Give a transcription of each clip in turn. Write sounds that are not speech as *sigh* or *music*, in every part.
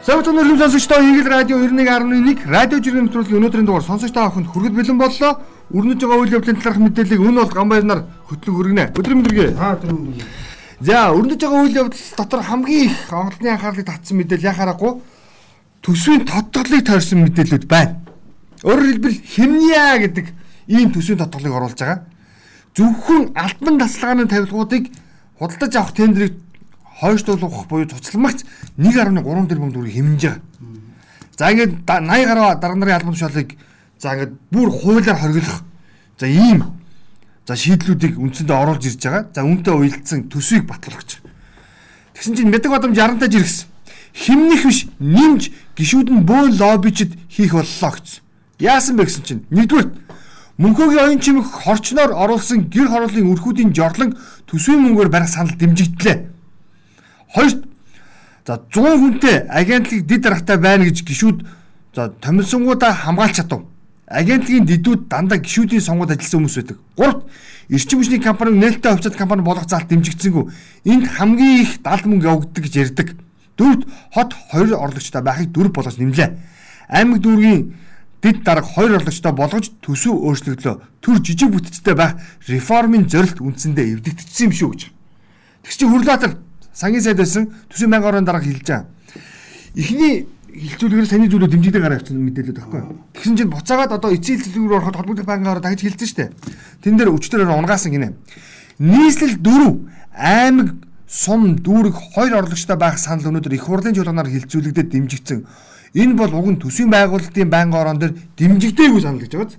Савч өнөр хүм сонсогчдоо Игэл радио 91.1 радио жиргэн нэвтрүүлгийн өнөөдрийн дугаар сонсогчдоо авахд хүргэл бэлэн боллоо. Өрнөж байгаа үйл явдлын талаарх мэдээллийг өн бол гамбайр нар хөтлөн хүргэнэ. Өдөр мэдрэг. Аа өдөр мэдрэг. За өрнөж байгаа үйл явдал дотор хамгийн их онголтны анхаарлыг татсан мэдээлэл яхаарахгүй төсвийн тодтолыг тойрсон мэдээлэлүүд байна. Өөрөөр хэлбэл химниа гэдэг ийм төсвийн тодтолыг оруулж байгаа. Зөвхөн альбан тасалгааны тавилгуудыг худалдаж авах тендерийг хойшлуулах буюу цуцламагч 1.3 тэрбум төгрөг хэмнэж байгаа. За ингээд 80 гаруй дарга нарын албан тушаалыг за ингээд бүр хуулиар хориглох за ийм за шийдлүүдийг үндсэндээ оруулж ирж байгаа. За үүнтэй уялдсан төсвийг батлуулах гэж. Тэгсэн чинь мэдэг бадамж 60 таж иргэсэн. Химнэх биш нэмж гişүүд нь бөөн лоббичд хийх боллоо гэсэн. Яасан бэ гэсэн чинь нэгдүгээр Мөнхөөгийн оюун чимэг хорчноор оруулсан гэр хорооллын өрхүүдийн жорлон төсвийн мөнгөөр барих санал дэмжигдлээ. Хоёр за 100 хүнтэй агентлаг дид дарахтай байна гэж гişүүд за томилсонгуудаа хамгаалж чадав. Агентлагийн дидүүд дандаа гişүүдийн сонгуульд ажилласан хүмүүс байдаг. Гуравт эрчим хүчний компани нээлттэй хувьцаат компани болох заалт дэмжигдсэнгүй. Энд хамгийн их далд мөнгө явагддаг гэж ярьдаг. Дөрөвт хот хоёр орлогчтой байхыг дөрв болгож нэмлээ. Аймаг дүүргийн дид дарга хоёр орлогчтой болгож төсөв өөрчлөгдлөө. Төр жижиг бүтцтэй байх реформын зорилт үндсэндээ эвдэгдсэн юм шүү гэж. Тэгс чи Хүрлаатар сангийн сайд байсан төсвийн 1000 орон хэлж байгаа. Эхний хилцүүлгээр саний зүйлүүд дэмжигдээ гараа авчихсан мэдээлэл байхгүй. Тэгсэн чинь буцаагаад одоо эцсийн хилцүүлгээр ороход холбогдох банкын ороо дахиж хилцсэн шүү дээ. Тэн дээр өчтөрөөр унгаасан гинэ. Нийслэл 4 аймаг сум дүүрэг хоёр орлогчтой байх санал өнөөдөр их хурлын чуулганаар хилцүүлэгдээд дэмжигдсэн. Энэ бол уг нь төсвийн байгуулалтын банкын ороон дээр дэмжигдээгүй санал гэж байгаа.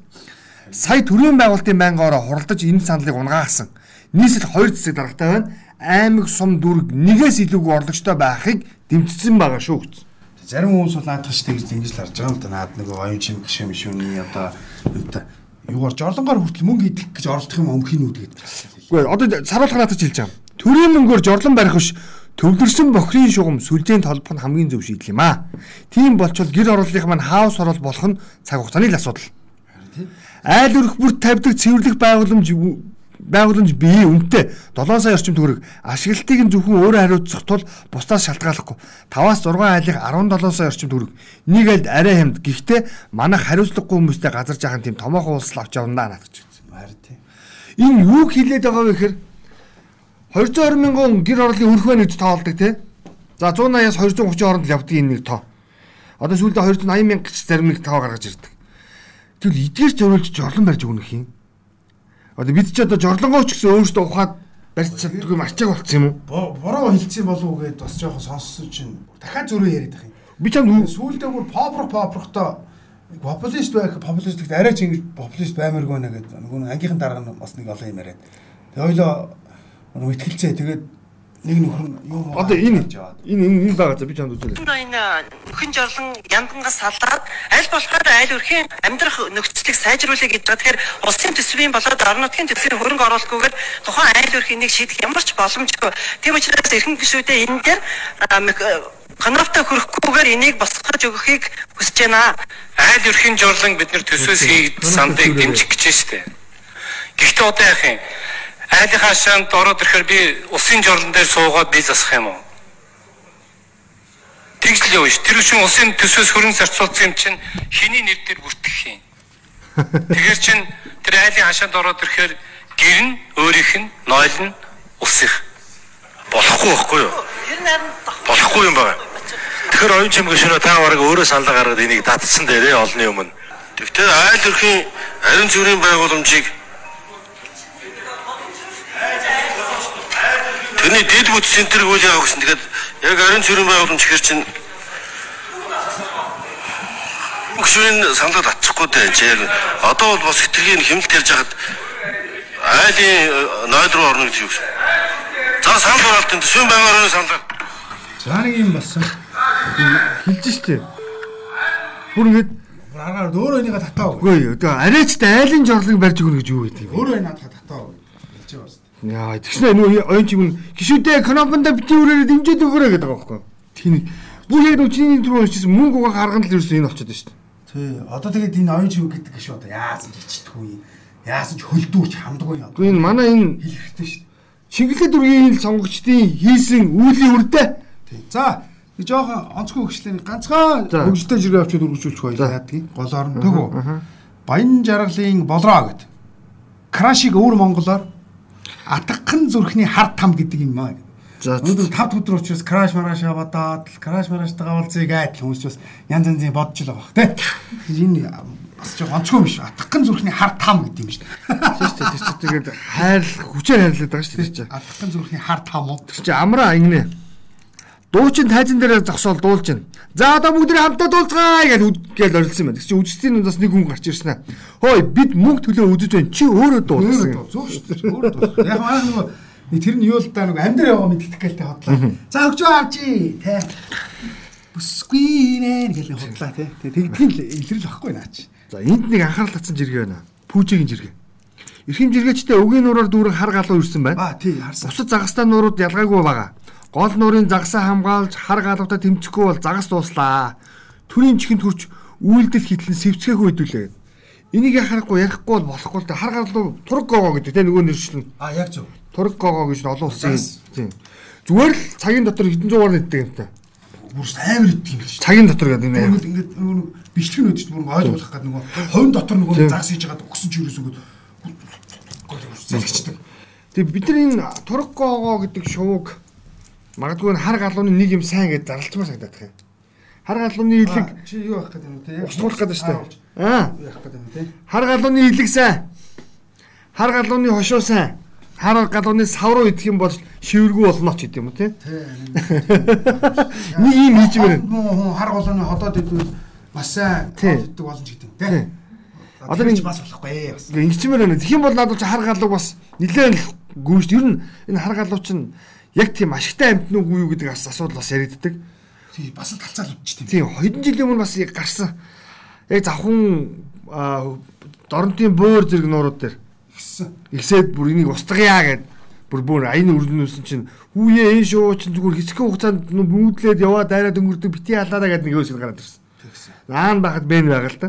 Сая төрийн байгуулалтын банкын ороо хуралдаж энэ саналыг унгаасан. Нийслэл хоёр зэсэг даргатай байна аймаг сум дүрг нэгээс илүүгүй орлогчтой байхыг дэмжсэн байгаа шүү гэсэн. Зарим хүмүүс бол наадах штэ гэж ингэж л харж байгаа юм да. Наад нэг оюун чим гişэ мишүүний одоо юугаар жорлонгоор хүртэл мөнгө идэх гэж оролдох юм өмхийн үүд гэдэг. Үгүй одоо саруулах надад хэлж байгаа. Төрийн мөнгөөр жорлон барих биш төвлөрсөн бохрийн шугам сүлжээний толбох нь хамгийн зөв шийдэл юм аа. Тийм болчвол гэр оруулах маань хаус орол болох нь цаг хугацааны л асуудал. Айл өрх бүрт тавьдаг цэвэрлэх байгууламж байгууламж бие үнэтэй 7 сая орчим төгрөг ашиглалтыг нь зөвхөн өөрөө хариуцах тул бусдаас шалтгааллахгүй 5-аас 6 айлын 17 сая орчим төгрөг нэг айлд арай хямд гэхдээ манайх хариуцлагагүй хүмүүстэй газар жаахан тийм томоохон улсал авч явна надад гэж хэлсэн. Харин тийм. Энэ юу хэлээд байгаа вэ гэхээр 220 мянган гэр орлын өрх байна гэж тоолдог тий. За 180-аас 230 хооронд л явдаг энэ нэг тоо. Одоо сүүлдээ 280 мянга гэж зарим нэг тоо гаргаж ирдэг. Тэгвэл эдгээр зориулж жорлон барьж өгнөх юм. Одоо бид ч одоо жорлонгооч гэсэн өөрсдөө ухаад барьж чаддгүй юм арчааг болцсон юм уу? Бороо хэлсэн болов уу гэдээ бас жоохон сонссон чинь дахиад зөрөө яриад байх юм. Би ч юм сүүлдээ бүр попрох попрохтой популист байх популистик арай ч ингэж популист баймаргүй нэ гэдэг нөгөө ангийнхан дарга нь бас нэг олон юм яриад. Тэгээ ойлоо нөгөө ихтгэлцээ тэгээд нэг нөхөр нь юу одоо энэ энэ энэ байгаа за би чамд үзүүлээ. Энэ нөхөн жорлон яндангаас салаад аль болохоор аль өрхийн амьдрах нөхцөлийг сайжруулъя гэж байгаа. Тэгэхээр улсын төсвийн болоод орон нутгийн төсвийн хөрөнгө оруулалтгүйгээр тухайн аль өрхийн нэг шийдэх ямар ч боломжгүй. Тийм учраас эрхэм гишүүдээ энэ дээр Канавта хөрөхгүйгээр энийг босгож өгөхийг хүсэж байна. Айл өрхийн жорлон бид нэр төсөөс хийх сандыг дэмжих гэж байна шүү дээ. Гэхдээ одоо яах юм? Айлынхаа шанд ороод ирэхээр би усын жорлон дээр суугаад би засах юм уу? Тэгж л явна ш. Тэр чинь усын төсөөс хөрөнгө зарцуулсан юм чинь хиний нэр дээр бүртгэх юм. *laughs* Тэгэр чин тэр айлын хашаанд ороод ирэхээр гэр нь өөрийнх нь нойл нь ус их болохгүй байхгүй юу? Болохгүй юм байна. Тэгэхээр оюун чимэг шөнө та бараг өөрөө саналаа гаргаад энийг татсан дээрээ олны өмнө. Тэгвэл айл өрхийн ариун цэврийн байгууламжийг Тэрний дэд бүтц центр үйл яваа гэсэн. Тэгэхээр яг ариун цэврийн байгууламж ихэр чинь гүшүүн саналд атчихгүй дээ. Яг одоо бол бас хитрхийн хэмнэлт ярьж хахад айлын э, нойл руу орно гэж юу гэсэн. За санал хураалтын төсвийн байгууллагын санал. За нэг юм болсон. Хэлж штэ. Бүр ингэж аргаар өөрөө энийг татаа. Үгүй ээ. Арайчтай айлын жорлыг барьж өгнө гэж юу гэдэг. Өөрөө энэ татаа татаа. Яа, тэгснэ нөгөө оюун чим гişүүдээ кнопонда бити үрээрээ дэмжиж өгөөрэй гэдэг байгаа байхгүй. Тийм. Бүр яг нүчний түрүү уншижсэн мөнгө угаа гаргана л ерөөсөө энэ болчиход шүү дээ. Тий. Одоо тэгээд энэ оюун чим гэдэг гişүү одоо яасан ч ичдэггүй. Яасан ч хөлдүүрч хамдаггүй юм. Гэхдээ энэ манай энэ хэлэхтэй шүү дээ. Чингэлээ дүргийн сонгогчдын хийсэн үүлийн үрдэ. Тий. За Тэг жоохон онцгой хөгжлийн ганцхан За. хөгжөлтэй жиргээ авчид үргэлжлүүлчих За. байлаа яадгийг. Голоор нь төгөө. Баян жаргалын болроо гэд. Крашиг өвөр монголоор атгахын зүрхний хар там гэдэг юм аа. За, Өнөөдөр 5 өдөр учраас краш мараш яваад краш мараштай уулзъя гэдэг хүмүүс бас янз янзын бодож л байгаа бах те. Энэ бас жоо онцгой юм шүү. Атгахын зүрхний хар там гэдэг юм шүү. Тийм шүү дээ. Тэр чинь тэгээд хайр хүчээр хайрлаад байгаа шүү дээ. Атгахын зүрхний хар там уу? Тэр чинь амраа ингэнэ дуучин тайзан дээр зогсоол дуулж байна. За одоо бүгд нэг хамтаа дуулцгаая гэж үдгээл орилсан байна. Тэгсэн үдцтийн удаас нэг хүн гарч ирсэн аа. Хөөе бид мөнгө төлөө үдэж байна. Чи өөрөө дуулсан. Зөө шүү дээ. Өөрөө дуулсан. Яг маань нөгөө тэр нь юу л даа нөгөө амьд яваа мэддэг гэлтэй хотлоо. За өгчөө авчи те. Бүсгүй нэ гэлээ хотлоо те. Тэгээд тэгтийн л илрэл واخгүй наач. За энд нэг анхаарал татсан жиргээ байна. Пүүжигийн жиргээ. Эрхэм жиргээчтэй өгийн нуураар дүүрэн хар галуу ирсэн байна. Аа тий харсан. Бусад загастай нуурууд ялгаагүй байгаа. Гол нуурын загасаа хамгаалж хар галуутай тэмцэхгүй бол загас дууслаа. Төрийн чихэнд хүрч үйлдэл хитлэн сэвцгээгүй хэдүүлээ. Энийг харахгүй ярихгүй бол болохгүй л да. Хар галуу тург гогоо гэдэг те нөгөө нэршлэн. Аа яг зөв. Тург гогоо гэж олон улсын тийм. Зүгээр л цагийн дотор хэдэн зуугаар нэгдэг юм та. Бүр амар идэг юм биш. Цагийн дотор гэдэг юм Ингээд ингээд нөгөө бичлэг нь өдөж бүр ойлгуулах гэдэг нөгөө хойн дотор нөгөө загас хийж байгаа өгсөн ч юурээс өгöd зэлгчдэг. Тэгээ бид нар энэ тург гогоо гэдэг шувууг магадгүй хар галууны нэг юм сайн гэж зарлчмаар санагдаад байна. Хар галууны илэг Чи юу явах гэдэг юм те? устгуулах гэдэг шүү дээ. Аа. Явах гэдэг юм те? Хар галууны илэг сайн. Хар галууны хошуу сайн. Хар галууны савруу идэх юм бол шивэргүй болно ч гэдэг юм те. *laughs* Нэг юм хийж. Хүн хар голооны ходоод идвэл маш сайн иддэг болно ч гэдэг юм те. Одоо нэг- бас болохгүй ээ бас. Ингэчмээр байна. Тэгэх юм бол надад хар галуу бас нэлээд гүйж. Ер нь энэ хар галуу чинь яг тийм ашигтай амьтан уу юу гэдэг ас- асуудал бас яригддаг. Тий бас талцаал үдчих тийм. Тийм хэдэн жилийн өмнө бас яг гарсан. Яг завхан аа, дорнтын бөөр зэрэг нуурууд дээр Гисэн. Игсээд бүр энийг устгая гэд бүр бүр аяны үрднүүлсэн чинь хүүе энэ шуу чинь зүгээр хэсэг хугацаанд нүү бүүдлээд яваа дайраад өнгөрдөг бити халаараа гэд нэг өсөд гараад ирсэн. Наан байхад бэн байгаа л та.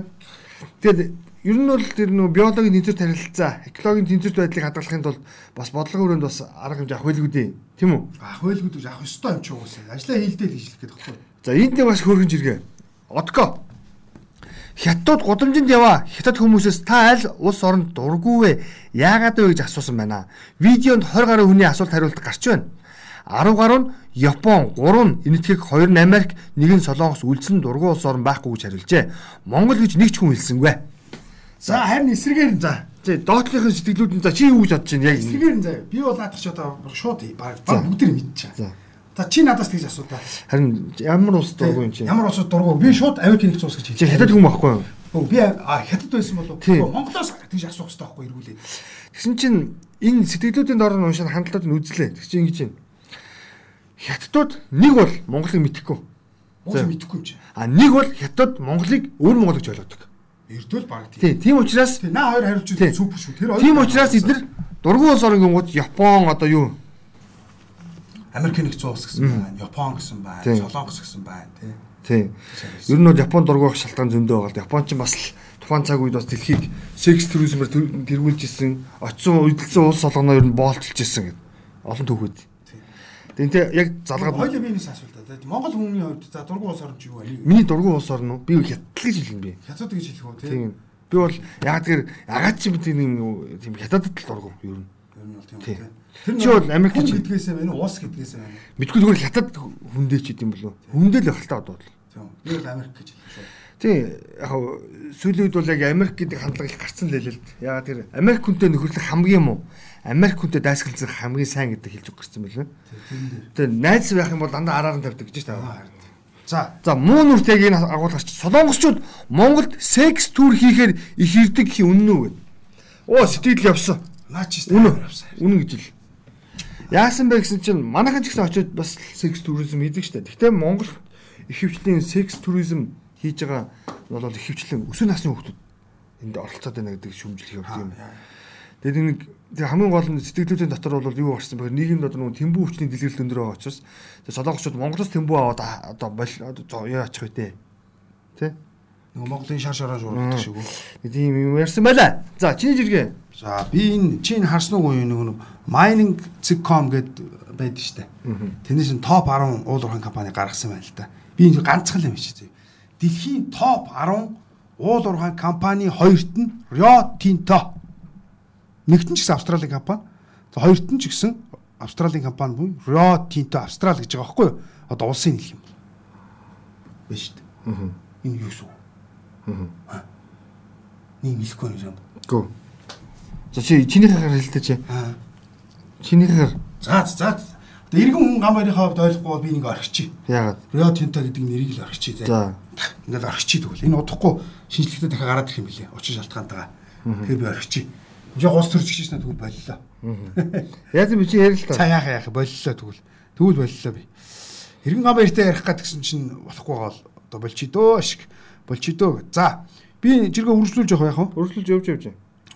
Тэгээд ер нь бол тэр нөө биологийн тэнцвэрт харилцаа, экологийн тэнцвэрт байдлыг хадгалахын тулд бас бодлогын өрөөнд бас арга хэмжээ авах байлгүй дээ. Тийм үү? Ах байлгууд гэж авах ёстой юм ч уусаа. Ажлаа хийлдэл хийжлэх гэдэг баггүй. За энд нэг бас хөргөн жиргээ. Отко. Хятад гудамжинд яваа. Хятад хүмүүсээс та аль улс оронд дургүй вэ? Яагаад вэ гэж асуусан байна. Видеонд 20 гаруй хүний асуулт хариулт гарч байна. 10 гаруй нь Япон, 3 нь Энэтхэг, 2 нь Америк, 1 нь Солонгос үлдсэн дургүй улс орн байхгүй гэж хариулжээ. Монгол гэж нэг ч хүн хэлсэнгүй. За харин эсрэгээр нь За, чи доотлохын сэтгэлүүд нь за чи юу гэж бодож байна яг эсрэгээр нь заяа. Би бол наадах ч одоо шууд баг бүгд нь мэдчихэе. За. За чи надаас тэгж асуудаа. Харин ямар улс дургүй юм чи? Ямар улсууд дургу? Би шууд Америк нэгдсэн улс гэж Чи хятад хүн байхгүй юу? Өө би а хятад байсан болов Тийм. Монголоос тэгж асуух хэрэгтэй байхгүй эргүүлээд. Тэгсэн чинь энэ сэтгэлүүдийн дор нь уншаад хандлаад нь үзлээ. Тэг чи ингэж байна. Хятадууд нэг бол Монголыг мэдхгүй. Монгол За. мэдэхгүй юм чи. А нэг бол хятад Монголыг өөр Монгол гэж ойлгодог. Эрдүүл баг тийм. Тийм, учраас наа хоёр хариулж үзсэн супер шүү. Тэр хоёр. тийм учраас эдгээр дургуун улс орон гингууд Япон одоо юу? Америк нэгдсэн улс гэсэн байна. Япон гэсэн байна. Солонгос гэсэн байна тий. Тийм. Ер нь бол Япон дургуйх шалтгаан зөндөө байгаа. Япон ч бас л тухайн цаг үед бас дэлхийг секс тэр- тэргүүлж исэн, очсон удалсан улс солгоноо ер нь боолчилж исэн гэд. Олон түүхүүд. Тэгэнтэй яг залгаад Хоёул биенээс асуултаа. тий. Монгол хүмүүний хувьд за дургуй улс орн чи юу вэ? миний дургуун улс орно уу? Би хятад гэж хэлнэ би. Хятад гэж хэлэх үү тий. Тийм. Би бол яг тэр агаад чи бид нэг тийм хятадд л дургуун ер нь. Ер нь бол тийм үү тий. Чи бол Америк гэдгээсээ байна уу? Уус гэдгээсээ байна? Мэдгүй зүгээр хятад хүндээ ч гэдэм болов. Хүндэл байх л та одоо бол. Тийм. Би бол Америк гэж хэлэх шүү. Тийм яг сүүлийн үед бол яг Америк гэдэг хандлага их гарцсан л хэлээ л дээ. Ягаад тэр Америк хүнтэй нөхөрлөх хамгийн муу. Америк хүнтэй дайсгалцах хамгийн сайн гэдэг хэлж байлаа. Тийм дээр. Тэр найз байх юм бол дандаа араар нь тавьдаг гэж Аа, таа. За За муу нүртэйг энэ агуулгач солонгосчууд Монголд секс тур хийхээр их ирдэг гэх үнэн үү гэд. Оо сэтгэл явсан. наа чи Үнэн. Үнэн гэж л. Яасан бэ гэсэн чинь манайхан ч гэсэн очиод бас секс туризм хийдэг штэ. Гэхдээ Монгол ихэвчлэн секс туризм хийж байгаа бол ихэвчлэн өсвөр насны хүмүүс энд оролцоод байна гэдэг шүүмжлэх юм. Тэгээд нэг тэг хамгийн гол нь сэтгэлдүүдийн дотор бол юу гарсан бэ? Нийгэмд одоо нэг тэмбүү хүчний дэлгэрэл өндөр байгаа учраас тэг солонгосчууд Монголоос тэмбүү аваад одоо яа ачих вэ? Тэ? Нөгөө Монголын шар шараа шуурдаг шиг үү. Тийм юм ярьсан байлаа. За чиний жиргээ. За би энэ чинь харсан уу нөгөө mining.com гэд байдаг штэ. Тэрнээс нь топ 10 уул уурхайн компани гаргасан байна л да. Би энэ ганцхан юм шиг. Дэлхийн топ 10 уул уурхайн компани хоёрт нь Rio Tinto. Нэгт нь ч гэсэн Австралийн компани. За хоёрт нь ч гэсэн Австралийн компани буюу Rio Tinto Австрал гэж байгаа байхгүй юу? Одоо улсын нэл юм. Байна шүү дээ. Аа. Энэ юу үг? Аа. Нэг хэлэхгүй юм. Гүү. За чи чинийхээ гараар хэлдэг чи. Аа. Чинийхээ За за. Тэгээ иргэн хүн гам барихаа хувьд ойлгохгүй бол би нэг орхичих. яагаад? Rio Tinto гэдэг нэрийг л орхичих. За. Ингээд орхичих тэгвэл энэ удахгүй шинжлэхдээ дахиад гараад ирэх юм билээ. Учир шалтгаантайгаа. Тэгэхээр би орхичих. Жоо гус төрж гिचсэн тэгвэл боллоо. Яаж би чи ярил л За та. яах яах боллоо тэгвэл. Тэгвэл боллоо би. Иргэн гам барихтай ярих гэсэн чинь болохгүй гол одоо болчидөө шиг болчидөө. За би жиргээ үргэлжлүүлж явах яах вэ? Өргөлж явж явж.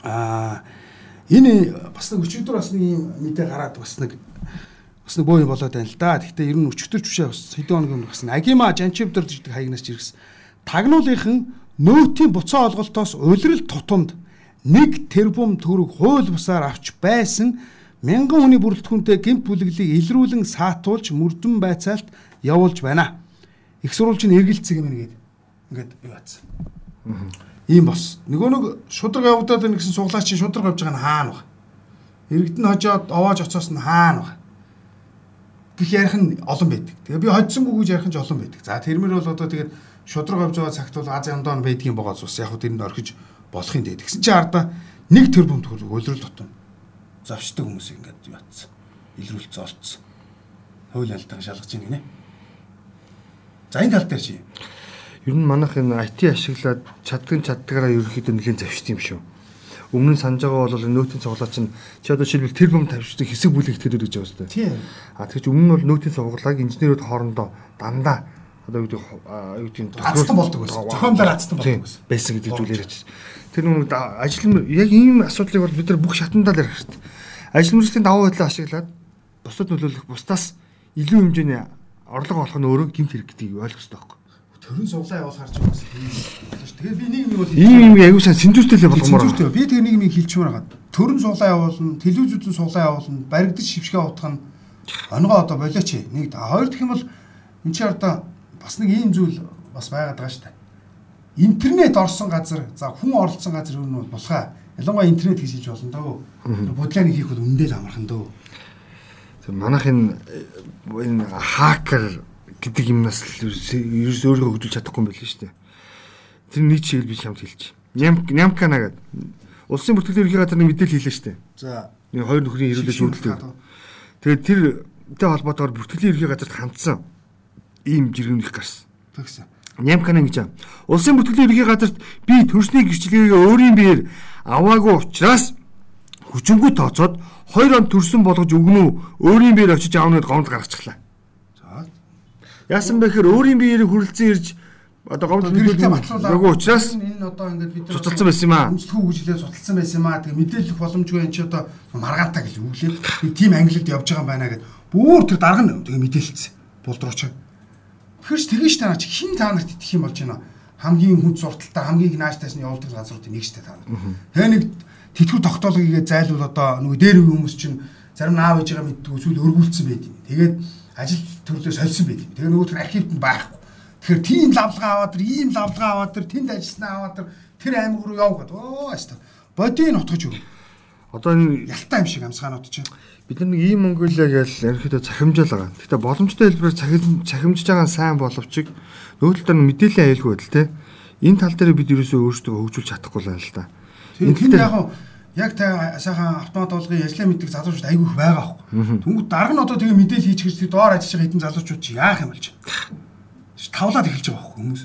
Аа энэ бас нэг өчигдөр бас нэг юм мэдээ гараад бас нэг бас нэг боо юм болоод байна л да. Гэхдээ ер нь өчигдөр ч бишээ бас хэдэн хоног юм бас нэг Агима Жанчивдэр гэдэг хаягнаас ч иргэсэн. Тагнуулынхан нөөтийн буцаа олголтоос улирал тутамд нэг тэрбум төгрөг хууль бусаар авч байсан мянган хүний бүрэлдэхүүнтэй гэмт бүлэглийг илрүүлэн саатуулж мөрдөн байцаалт явуулж байна. Их сурвалж нь эргэлцэг юм нэгэд ингээд юу бацсан. Ийм бос. Нөгөө нэг шудраг явагдаад байна гэсэн суглаач чинь шудраг явж байгаа нь хаана вэ? Иргэдэн хожоод овоож оцоос нь хаана вэ? гэх ярих нь олон байдаг. Тэгээ би хоцсонгүй гэж ярих нь ч олон байдаг. За тэрмэр бол одоо тэгээд шудраг авч байгаа цагт бол Аз яндаа байдгийн байгаа зүс яг хөө тэрэнд орхиж болох юм дээ. Тэгсэн чи ардаа нэг тэрбум төгрөг өлрөл тутам завчдаг хүмүүс ингээд юу атсан. Илрүүлж золцсон. Хууль алдаан шалгаж ийн гинэ. За энэ тал дээр чи Ер нь манайх энэ IT ашиглаад чаддаг чаддгаараа ерөөхдөө нэлийн завшд юм шүү. Өмнө нь санаж байгаа бол нөөтийн цуглаа чинь чи одоо жишээлбэл тэр бом тавьчихдаг хэсэг бүлэгдэхэд гэж байгаа шүү дээ. тийм А тэгэж өмнө нь бол нөөтийн цуглааг инженерүүд хоорондоо дандаа одоо юу гэдэг юу гэдэг Азтан болдог байсан. Зохиомлоор азтан болдог байсан. байсан гэдэг зүйлээр хэлсэн. Тэр нэг ажил яг ийм асуудлыг бол бид нар бүх шатандаа л ярих хэрэгтэй. Ажил мөржлийн даваа байдлаа ашиглаад бусад нөлөөлөх бусдаас илүү хэмжээний орлого олох нь өөрөө гэмт хэрэг гэдгийг ойлгох хэрэгтэй байхгүй. төрөн суглаа явуул харж байгаа юм. Тэгэхээр би нэг юм бол Ийм юм аягүй сайн сэнжүүртэй л болгомоор байна. Би тэгээ юм хэлчихмээр байгаа. Төрөн суулаа явуулна, телевизүүдэн суулаа явуулна, баригдаж шившгээ утгах нь онгоо одоо болооч. Нэг хоёр дахь юм бол энэ чи одоо бас нэг ийм зүйл бас байгаад байгаа шүү дээ. Интернет орсон газар, за хүн оролцсон газар юу нь бол болохаа. Ялангуяа интернет гэж хэлж болно дөө. Бодлооны хийх бол үндэл амархан дөө. Тэр манайх энэ энэ хакер гэдэг юмнаас л ерөөс өөрөө хөдөлж чадахгүй юм байл шүү дээ. Тэр нэг чиглэл би чамд хэлчих. Ням нямкана гэдэг улсын бүртгэлийн ерхий газар нэг мэдээлэл хийлээ шүү дээ. За Нэг хоёр нөхрийн ирүүлж үүдэлдэг. Тэгээд тэртэй холбоотойгоор бүртгэлийн ерхий газарт хандсан ийм жиргэмнэх гарсан. тэгсэн. Нямкана гэж. Улсын бүртгэлийн ерхий газарт би төрсний гэрчлэгээ өөрийн биеэр аваагүй учраас хүчингү тооцоод 2 он төрсөн болгож өгнө үү? Өөрийн биеэр очиж аавнууд гомд гаргачихлаа. За Яасан бэ гэхээр өөрийн биеэр хүрэлцэн ирж одоо гомд гэрэлтэй батлуулаа. нөгөө учраас энэ одоо ингээд бид цуцалсан байсан юм аа. Үндэслэх үг жилээ судалсан байсан юм аа. Тэгээ мэдээлэх боломжгүй энэ ч одоо маргаантаа гэж үглээд би тим ангилалд явж байгаа юм байна гэд бүр тэр дарга нь тэгээ мэдээлэлцсэн. Булдрууч. Тэгэхэрч тэгэн штэ наа чи хин та нарт итгэх юм болж байна. Хамгийн хүнд сурталтай хамгийн их нааштай нь явуулдаг газруудын нэг штэ та нар. Тэгээ нэг тэтгэв тогтоолгогээ зайлуул одоо нөгөө дээр үе хүмүүс чинь зарим нь аав ээжигээ мэддэг эсвэл өргүүлсэн байд юм. Тэгээд ажил төрлөө сольсон байд юм. Тэгээ нөгөө тэр архивд нь байхгүй. Тэгэхээр тийм лавлгаа аваад тэр ийм лавлгаа аваад тэр тэнд ажилласнаа аваад тэр аймаг руу явгаад оо аста бодийн утгаж өг. Одоо энэ Ялтай юм шиг амсгаанууд чинь. бид нар нэг ийм Монголиа гэж ерөнхийдөө цахимжаал байгаа. Гэхдээ боломжтой хэлбэрээр цахим цахимжиж байгаа сайн боловч нөгөө талаар нь мэдээлэл аюулгүй байдал те. Энэ тал дээр бид ерөөсөө өөрсдөө хөгжүүлж чадахгүй л байна л да. Тэгээд тэнд яг нь яг та сайхан автомат болгын ажиллаа мэддэг залуучууд айгүйх байгаа аахгүй. Тэнгүүд дарга нь одоо тэгээ мэдээлэл хийж гэж доор ажиллаж байгаа хэдэн залуучууд чи яах юм болж байна. Тавлаад эхэлж байгаа аахгүй хүмүүс.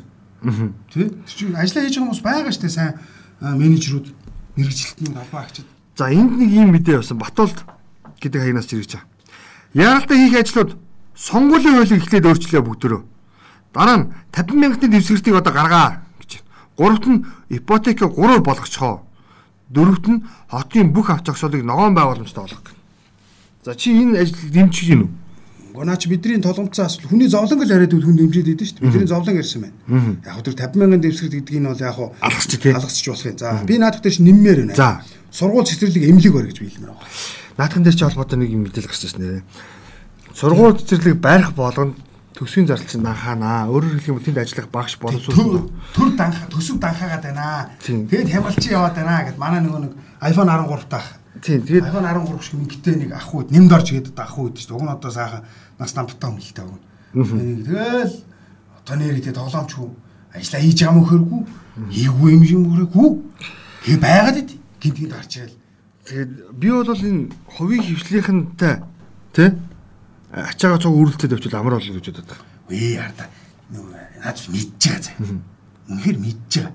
Тэ? Тэр чинь ажиллаа хийж байгаа хүмүүс байгаа штэ сайн менежерүүд мэрэгчлэлтний албаа агчид. За энд нэг ийм мэдээ явсан Батуулд гэдэг хаягнаас ч ирж байгаа. Яаралтай хийх ажлууд сонгуулийн хуулийг эхлээд өөрчлөө бүгдөрөө. Дараа нь 50 мянган дэвсгэртийг одоо гаргаа гэж. Гуравт нь ипотек 3 болгочихоо. Дөрөвт нь хотын бүх авч зогсоолыг ногоон байгууламжтай болгох. За чи энэ ажил дэмжиж гин үү? Гоо наач бидний толгомцоо асуул хүний зовлонг л яриад хүн дэмжиж идэв шүү дээ. Бидний зовлон ярьсан байна. Яг тэр 50 мянган дэвсгэр гэдэг нь бол яг Алгасч тий. алгасч болох юм. За би наадах дээр нэммээр байна. За. Сургууль цэцэрлэг эмнэлэг бар гэж би хэлмээр байна. Наадхан дээр ч холбоотой нэг юм мэдээлэл гарч ирсэн нэрээ. Сургууль цэцэрлэг барих болгонд төсвийн зардал чинь анхаанаа. Өөрөөр хэлэх юм тэнд ажиллах багш боловсруулсан. Төр данха төсөв данхаагаад байна. Тэгээд хямгалчин яваад байна гэд манай нөгөө нэг iPhone 13 таах. Тийм тэгээд iPhone 13 шиг мөнгөтэй нэг ах үед нэмд орж ихэд ах үед шүү. Уг нь одоо сайхан нас намттай хүмүүлтэй өгнө. Тэгэл одоо нэрээ тоглоомч хүү ажиллаа хийж байгаа мө хөргүү. Хийгүү юм юм хөргүү. Хий байгаад ид гинт гарч ирэл. тэгээд би бол энэ хувийн хөвчлийнхэнтэй тий ачаага цог үрэлцээд авчвал амар болно гэж. Үе ярда. Нөгөө наад мэдж байгаа заа. Үнэхээр мэдж байгаа.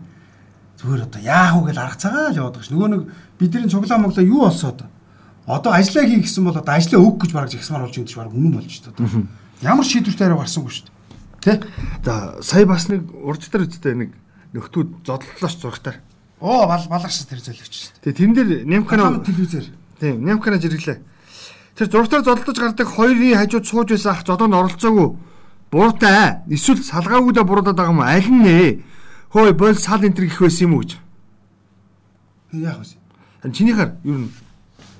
Зүгээр одоо яах вэ гэж арга цагаа л яваад ш. Нөгөө нэг бидний цуглаа моглоо юу болсон одоо? Одоо ажиллаа хийх гэсэн бол одоо ажиллаа өг гэж бараг жагсмаар болж өгдөж бараг үнэн болж шүү дээ. Ямар шийдвэртэй арай гарсангүй шүү дээ. Тэ? За сая бас нэг урд дээр үсттэй нэг нөхдүүд зодлолооч зурагтаар. Оо бал баларс тэр зөөлөгч шүү дээ. Тэгээ тэн дээр нямкана телевизээр. тийм нямкана жирэглээ. Тэр зурагтаар зодтолж гардаг хоёрын хажууд сууж байсан ах зодоонд оролцоогүй. Буруутай эсвэл салгаагүйдээ буруудаад байгаа юм аль нэ? Хөөе бол сал энэ төр гих байсан юм уу гэж. Яах вэ? Харин чинийхэр юу н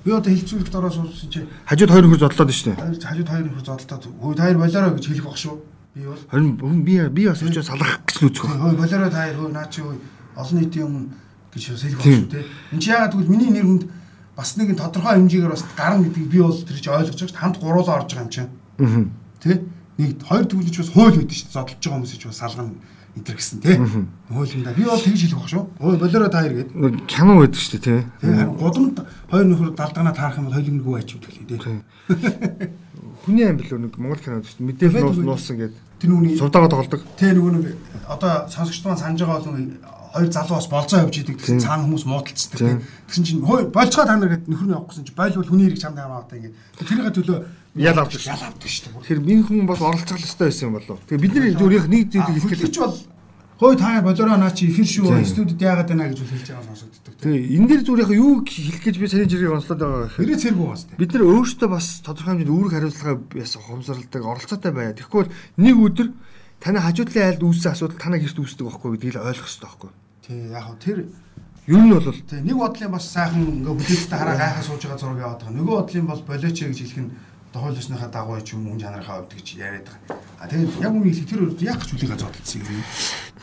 Би одоо хилцүүлэгт ороо суулсан чи хажууд хоёр нөхөр зодлоод хоёр хажууд хоёр нөхөр зодтолтой. Хөөе таяр болоорой гэж хэлэх баг шүү. Би бол Харин би би бас очиж салгах гэж үзэх. хөөе болоорой таяр хөөе наа чи хөөе олон нийтийн юм гэж хэлэх Тийм. шүү те. Энд чи яагаад гэвэл миний нэр хүнд бас нэгэн тодорхой хэмжээгээр бас гарна гэдгийг би бол тэр чи ойлгож байгаа шүү. Хамт гуруулаа орж байгаа юм чинь. Аа. Тэ? Нэг хоёр төвлөж бас хууль үүдэн шүү. Зодолж байгаа хүмүүс ч бас салгана энэ гэсэн те. Хуулиндаа би бол тэгж хэлэх баг шүү. Хөөе болоорой таяр гэдэг. Нэг кино байдаг шүү дээ тий. Гудамд хоёр нөхөр далдганаа таарах юм бол хоёулынгүй байч үтгэх лээ тий. Хүний аим билүү нэг Монгол кино шүү дээ. Мэдээл нуус нуусан гэдэг. Тэр нүуний Сувдагаа тоглодог. Тэ нөгөө нэг одоо сонсогчд маань санаж байгаа бол нэг хоёр залуу бас болцоо явж идэг гэсэн цаана хүмүүс муудалцдаг тийм. Тэгсэн чинь хой болцоо та нар гэдэг нөхөр нь явах гэсэн чинь бойл бол хүний хэрэг чамд хамаа одоо ингэ. Тэрийнхээ төлөө Ял авдаг шүү. ял авдаг шүү. Тэгэхээр минь хүн бол оролцох ёстой байсан юм болов. Тэгээ бидний өөрийнх нэг зүйлийг хэлэх Хэлж бол хой та болоороо наа чи эфир шүү студид яагаад байна гэж хэлж байгаа сонсогддог. Тэгээ энэ дэр зүгээр яг юу хэлэх гэж би саний жирийг онцлоод байгаа гэхээр Хэрэг цэрэг угаас тээ. бид нар өөрсдөө бас тодорхой хэмжээнд үүрэг хариуцлага яс хомсралдаг оролцоотой байя. Тэгэхгүй нэг өдөр таны хажуудлын айлд үүссэн асуудал танаа гэрт үүсдэг байхгүй гэдгийг л ойлгох хэрэгтэй байхгүй. Тий яг хөө тэр Ер нь бол Тэг нэг бодлын бас сайхан ингээ бүлэгтэй хараа гайхаа сууж байгаа зураг яваад байгаа. Нөгөө бодлын бол болооч гэж хэлэх нь дохойлосныхаа дагуу ч юм уу чанарынхаа хувьд гэж яриад байгаа. А тэгээд яг үнийг хэлэх тэр үед яг ч үлийгээ зодтолсон юм.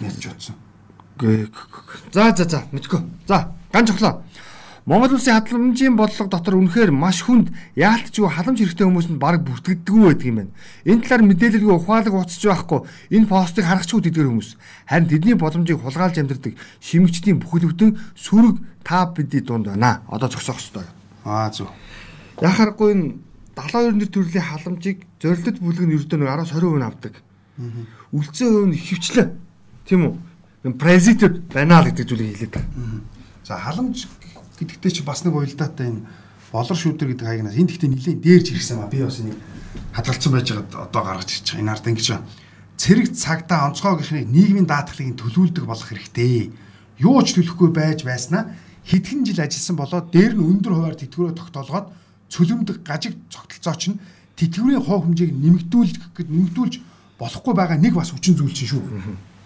Утсан. Гэ- За за за мэдгүй. За ган цоглоо. Монгол улсын хадламжийн бодлого дотор үнэхээр маш хүнд яалтчгүй халамж хэрэгтэй хүмүүс нь баг бүртгэдэггүй байдаг юм байна. Энэ талаар мэдээлэлгүй ухаалаг уцаж байхгүй энэ постыг харахчгүй тэдгэр хүмүүс. Харин тэдний боломжийг хулгайлж амьдардаг шимэгчдийн бүхэлдэн сүрэг та бидний дунд байна. Одоо зогсоох ёстой. Аа зөв. Яхахгүй энэ 72 нэр төрлийн халамжийг зорилтод бүлэг нь ердөө нэг 10 20% авдаг. Үлцэн хувь нь хөвчлээ. Тийм үү? Президент байна л гэдэг зүйлийг хэлээд байгаа. За халамж гэдэгтээ чи бас нэг уялдаатай энэ болор шүүдэр гэдэг хаягнаас энэ гэхдээ нэлийн дээрж ирсэн ба би бас энийг хадгалсан байж байгаад одоо гаргаж ирж байгаа. Энэ ард ингэж. Цэрэг цагтаа онцгой гихрийг нийгмийн даатгалыг төлөвлөдөг болох хэрэгтэй. Юу ч төлөхгүй байж байснаа хэдхэн жил ажилласан болоод дээр нь өндөр хуваар тэтгэврөө тогтоолгоод цөлөмдөг гажиг цогтолцооч нь тэтгэврийн хоо хэмжээг нэмэгдүүлэх гэд нэмэгдүүлж болохгүй байгаа нэг бас хүчин зүйл чинь шүү.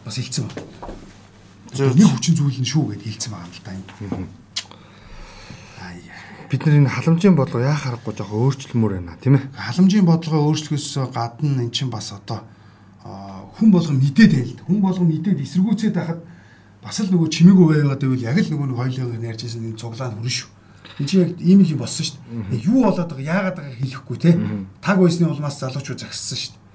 Бас хэлсэн байна. Нэг хүчин зүйл нь шүү гэд хэлсэн байгаа юм л та энэ. Бид нар энэ халамжийн бодлого яа харахгүй жоохон өөрчлөмөр байна тийм ээ. халамжийн бодлогоо өөрчлөхөөс гадна эн чинь бас одоо хүн болгон мэдээд байл. Хүн болгон мэдээд эсэргүүцээд байхад бас л нөгөө чимээгүй байгаад байвал яг л нөгөө хоёлын ярьжсэн энэ цуглаан хүрэн шүү. Энд чинь яг ийм их юм болсон шүү дээ. Юу болоод байгаа яагаад байгааг хэлэхгүй те. Таг байсны улмаас залуучууд загссан шүү дээ.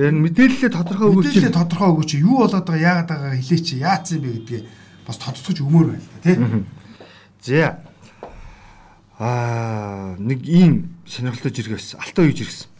Тэгэхээр мэдээлэлээ тодорхой өгөөч. Мэдээлэл тодорхой өгөөч юу болоод байгаа яагаад байгааг хэлээч яац юм бэ гэдгээ бас тодтогч өмөр байна те. За. Аа, нэг ийм сонирхолтой жиргээс алтан үеж ирсэн.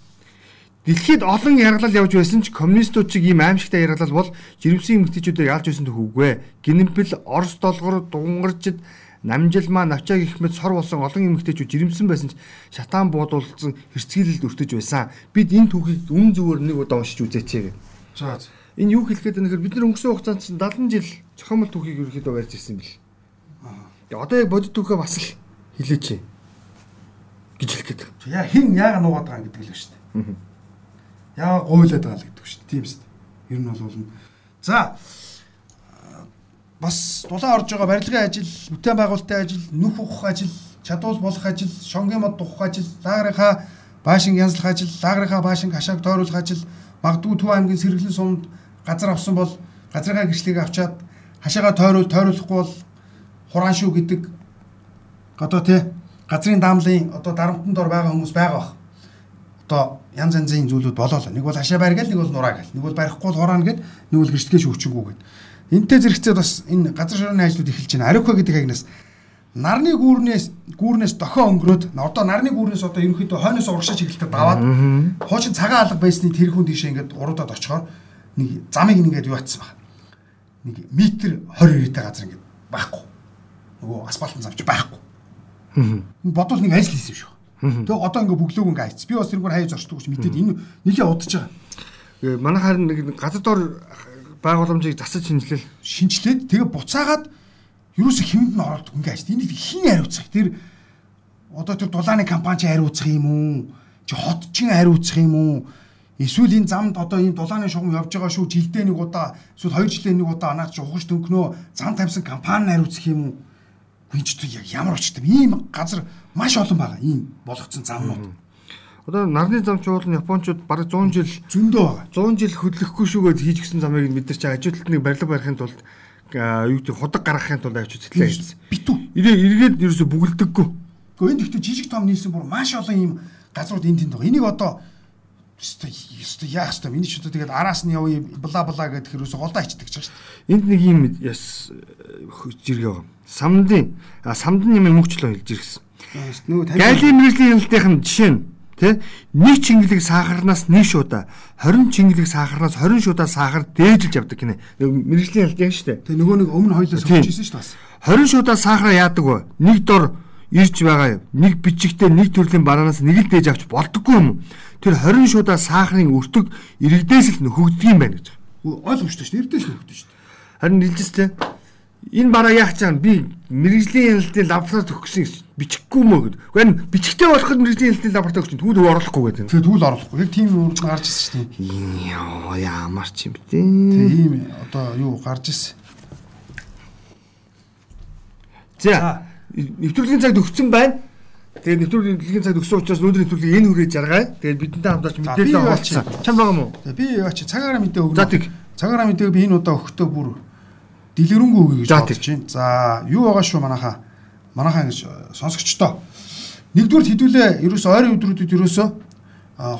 Дэлхийд олон яргалал явж байсан ч коммунистууд чиг ийм аимшигтай яргалал бол жирэмсэн эмэгтэйчүүдээр ялж байсан төх үгүй. Гинэмпэл, Орос долгор, Дунгаржид, Намжилмаа, Навчаа гэх мэт сор болсон олон эмэгтэйчүүд жирэмсэн байсан ч шатаан буудуулсан хэрцгийлэлд өртөж байсан. Бид энэ түүхийг үн зөвөр нэг удаа уншиж үзээч гэдэг. За. Энэ юу хэлэх гээд байна гэхээр бид нар өнгөрсөн хугацаанд чинь 70 жил цохимол түүхийг ерөөхдөө барьж ирсэн бэл. Аа. Одоо яг бодит түүхээ бас л хэлээч гэж хэлэх гээд. Яа хэн яага нуугаад байгаа гэдэг л шүү дээ. Яа гуйлаад байгаа л гэдэг шүү дээ. Тийм шүү дээ. Ер нь бол болно. За бас дулаан орж байгаа барилгын ажил, бүтээн байгуулалтын ажил, нүх ухах ажил, чадвал болох ажил, шонгийн мод ухах ажил, лагрынхаа баашинг янзлах ажил, лагрынхаа баашинг хашааг тойруулах ажил, магадгүй Төв аймгийн сэргэлэн сумд газар авсан бол газрынхаа гэрчлэгийг авчаад хашаага тойруул тойруулахгүй бол хураан шүү гэдэг одоо тий газрын даамлын одоо дарамтанд ор байгаа хүмүүс байгаа бах. Одоо янз янзын зүйлүүд болоо л. Нэг бол хашаа барь гэл, нэг бол нураа гэл. Нэг бол барихгүй бол хураана гэд, нэг бол гэрчлэгээ шүүчэнгүү гэд. Энтэй зэрэгцээ бас энэ газар шороны ажлууд эхэлж байна. Ариуха гэдэг агнаас нарны гүүрнээс гүүрнээс дохио өнгөрөөд одоо нарны гүүрнээс одоо ерөнхийдөө хойноос урагшаа чиглэлтэд даваад хуучин цагаан алга байсны тэрхүүн тийшээ ингээд уруудаад очихоор нэг замыг ингээд юу атсан баг. Нэг метр 20 ирээтэй газар ингээд байхгүй. Нөгөө асфальтын зам чи байхгүй. Бодвол нэг ажил хийсэн шиг. Тэгээ одоо ингээд бүглөөг ингээд хайц. Би бас тэргээр хайж орчдөг ч мэдээд энэ нэлээ удаж байгаа. Манай харин нэг газар дор байгууламжийг засаж шинжилэл. Шинжилээд тэгээ буцаагаад ерөөсө хэвэнд нь оролдог ингээ ажил. Энийг хин хариуцах. Тэр одоо тэр дулааны компани хариуцах юм уу? Чи хот чин хариуцах юм уу? Эсвэл энэ замд одоо энэ дулааны шугам явж байгаа шүү. Жилдээ нэг удаа эсвэл хоёр жилдээ нэг удаа анаач ухаж дөнгнөө зам тавьсан компани хариуцах юм уу? Гүнч яг ямар очтой ийм газар маш олон байгаа. Ийм болгоцсон замнууд. Одоо нарны зам чуул нь японочууд бараг 100 жил зөндөө байгаа. 100 жил хөдлөхгүй шүүгээд хийж гисэн замыг мэдэрч ажилтныг барилга барихын тулд юу гэдэг худаг гаргахын тулд авч үзлээ хийсэн. Битүү. Эргээд ерөөсө бүгэлдэггүй. Гэхдээ энэ гэхдээ жижиг том нийлсэн бүр маш олон ийм газрууд энд тэнд байгаа. Энийг одоо ёстой яах ёстой. Миний ч одоо тэгээд араас нь явъя бла бла гэдэг хэрүүсээ голдоо ичдэг ч шүү дээ. Энд нэг юм яс жиргээ байгаа. Самдын самдын юм мөнгчлөө хэлж ирсэн. Нөгөө Гайлийн мэрэгжлийн хяналтын жишээ нь Тэ нэг чингэлэг сахарнаас нэг шуудаа 20 чингэлэг сахарнаас 20 шуудаа сахар дээжилж явдаг гинэ. Мэргэжлийн ялт яг штэ. Тэ нөгөө нэг өмнө хоёлоо суулчихсан шүү дээ. 20 шуудаа сахараа яадаг вэ? Нэг дор ирж байгаа юм. Нэг бичигтэй нэг төрлийн бананаас нэг л дээж авч болдоггүй юм. Тэр 20 шуудаа сахарын өртөг иргэдээс л нөхөгддөг юм байна гэж. Ойлгомжтой шүү дээ. Иргэдээс нөхөгддөг шүү дээ. Харин нэлжтэй. Энэ бараа яах чам би мэрэгжлийн хяналтын лаборатори төгсөн бичихгүй мө гэд. Гэхдээ бичгтэй болоход мэрэгжлийн хяналтын лаборатори төгсөн түүл оруулахгүй гэдэг. Тэгээ түүл оруулахгүй. Яг тийм юм гарч ирсэн шүү дээ. Яа ямар ч юм бэ. Тийм одоо юу гарч ирсэн. За нэвтрүүлгийн цаг төгссөн байна. Тэгээд нэвтрүүлгийн цаг төгсөн учраас өнөөдрийн нэвтрүүлгийг энэ хүрээ жаргая. Тэгээд бидэнтэй хамтарч мэдээлэл олцсон. Чам байгаа мó? Би яач цагаараа мэдээ өгнө. За тэг. Цагаараа мэдээ би энэ удаа өгөхдөө бүр дэлгэрэнгүй өгье гэж бодож байна. За юу байгаа шүү манайхаа манайхаа ингэж сонсогчдоо нэгдүгээр хэдүүлээ ерөөсөө ойрын өдрүүдэд ерөөсөө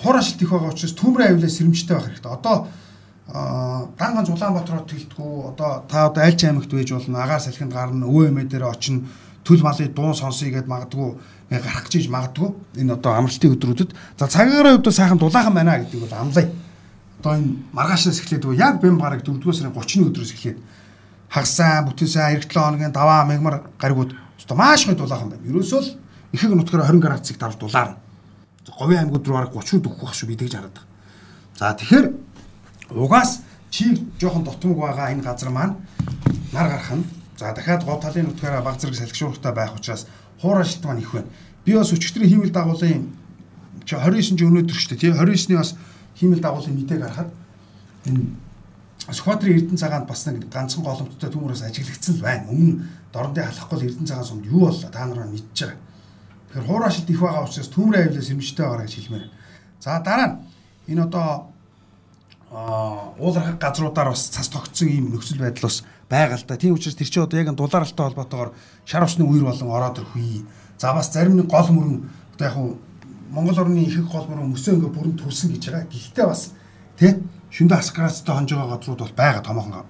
хур ашилт их байгаа учраас төмрийн аюулаа сэрэмжтэй байх хэрэгтэй. Одоо дан ганц Улаанбаатар хот гэлтгүү одоо та одоо айлч аймагт байж болно агаар салхинд гарна өвөө эмээ дээр очино төл малын дуун сонсъё гэд магадгүй гарах гэж магадгүй энэ одоо амралтын өдрүүдэд за цагаараа өдөө сайхан дулаахан байна гэдэг бол амлая. Одоо энэ маргаашнаас эхлээд яг бэм бараг 4-р сарын 30-ны өдрөөс эхлээд хагасаа бүтээсэн 2-7 хоногийн даваа мегмар гаригууд одоо маш гой дулаахан байна. Ерөөсөө л ихэнх нутгаар 20 градусыг давж дулаарна. Говийн аймагуд руу бараг 30-д өгөх байх шүү би тэгж хараад байгаа. За тэгэхээр угаас чи жоохон дотмог байгаа энэ газар маань нар гарах нь за дахиад гол талын нутгаараа баг зэрэг салхишууртай байх учраас хуурай шилтгаан их байна. Би бас өчигдрийн хиймэл дагуулын чи 29 жи өнөөдөр шүү дээ тий 29-ний бас хиймэл дагуулын мэдээг харахад энэ Сквадрын Эрдэнэ цагаанд бас нэг ганцхан голомттой төмөрөөс ажиглагдсан л байна. Өмнө дорндын халахгүй Эрдэнэ цагаан сумд юу боллоо та нараа мэдж байгаа. Тэгэхээр хуурай шилт их байгаа учраас төмрийн аюулаас сэрэмжтэй байгаа гэж хэлмээр. За дараа нь энэ одоо аа уулархаг газруудаар бас цас тогтсон ийм нөхцөл байдал бас да. Тийм учраас тэр чинь одоо яг дулааралтай холбоотойгоор шар усны үер болон ороод ирэх. За бас зарим нэг гол мөрөн одоо яг хуу Монгол орны ихэнх гол мөрөн мөсөө ингээ бүрэн төрсөн гэж байгаа. Гэхдээ бас тий шүндэ аскарацтай хонж байгаа газрууд бол байгаа томоохон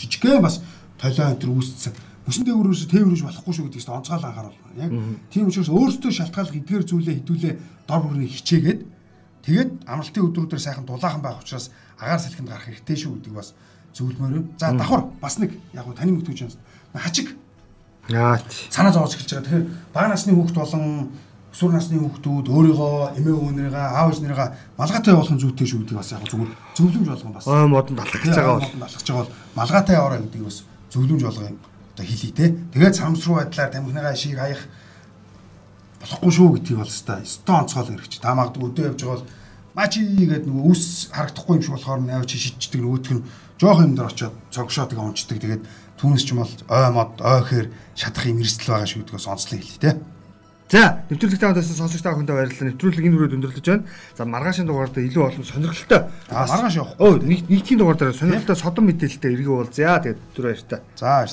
жижигхэн бас толио энэ төр үүсцэн мөсөн дээгүүрөөс тээвэрж болохгүй шүү гэдэгт онцгойл анхаарал байна. Яг тийм учраас өөртөө шалтгааллах эдгээр зүйлээ хідүүлээ дор бүрний хичээгээд тэгээд амралтын өдрүүдээр сайхан дулаахан байх учраас агаар салхинд гарах хэрэгтэй шүү гэдэг бас зөвлөмөр юм. За давхар бас нэг яг нь таны мөтгөж байна. Хачиг. Яа. Санаа зовоож эхэлж байгаа. Тэгэхээр бага насны хүүхд болон өсвөр насны хүүхдүүд өөрийгөө эмээ өвгөнөрийгөө аав ээжнэрийгээ малгайтай явуулах зүйтэй шүү гэдэг бас яг зүгээр зөвлөмж болгон бас. Ой модонд алхаж байгаа бол алхаж байгаа бол малгайтай яваарай гэдэг бас зөвлөмж болгон одоо хэлий те. Тэгээд самсруу байдлаар тамхиныгаа шийг хаях болохгүй шүү гэдгийг бол өстой өстой онцгойл хэрэгч. Та магадгүй өдөө явж байгаа бол мачи гэдэг нөгөө үс харагдахгүй юм шиг болохоор наваа чи шидчихдэг нөгөөх нь жоох юм дээр очиод цогшоо тэгээ унцдаг тэгээд түүнес ч юм бол ой мод ойхээр шатах юм эрсдэл байгаа шүү гэдгээс онцлог хэлээ те. За, нэвтрүүлэгтэй хамтаасан сонсогч та бүхэндээ баярлалаа. Нэвтрүүлэг энэ хүрээд өндөрлөж байна. За, маргаашийн дугаард илүү олон сонирхолтой. Маргааш явах. Өө, нэгдгийн дугаар дээр сонирхолтой содон мэдээлэлтэй иргэн уулзъя. Тэгээд түр баяр та. За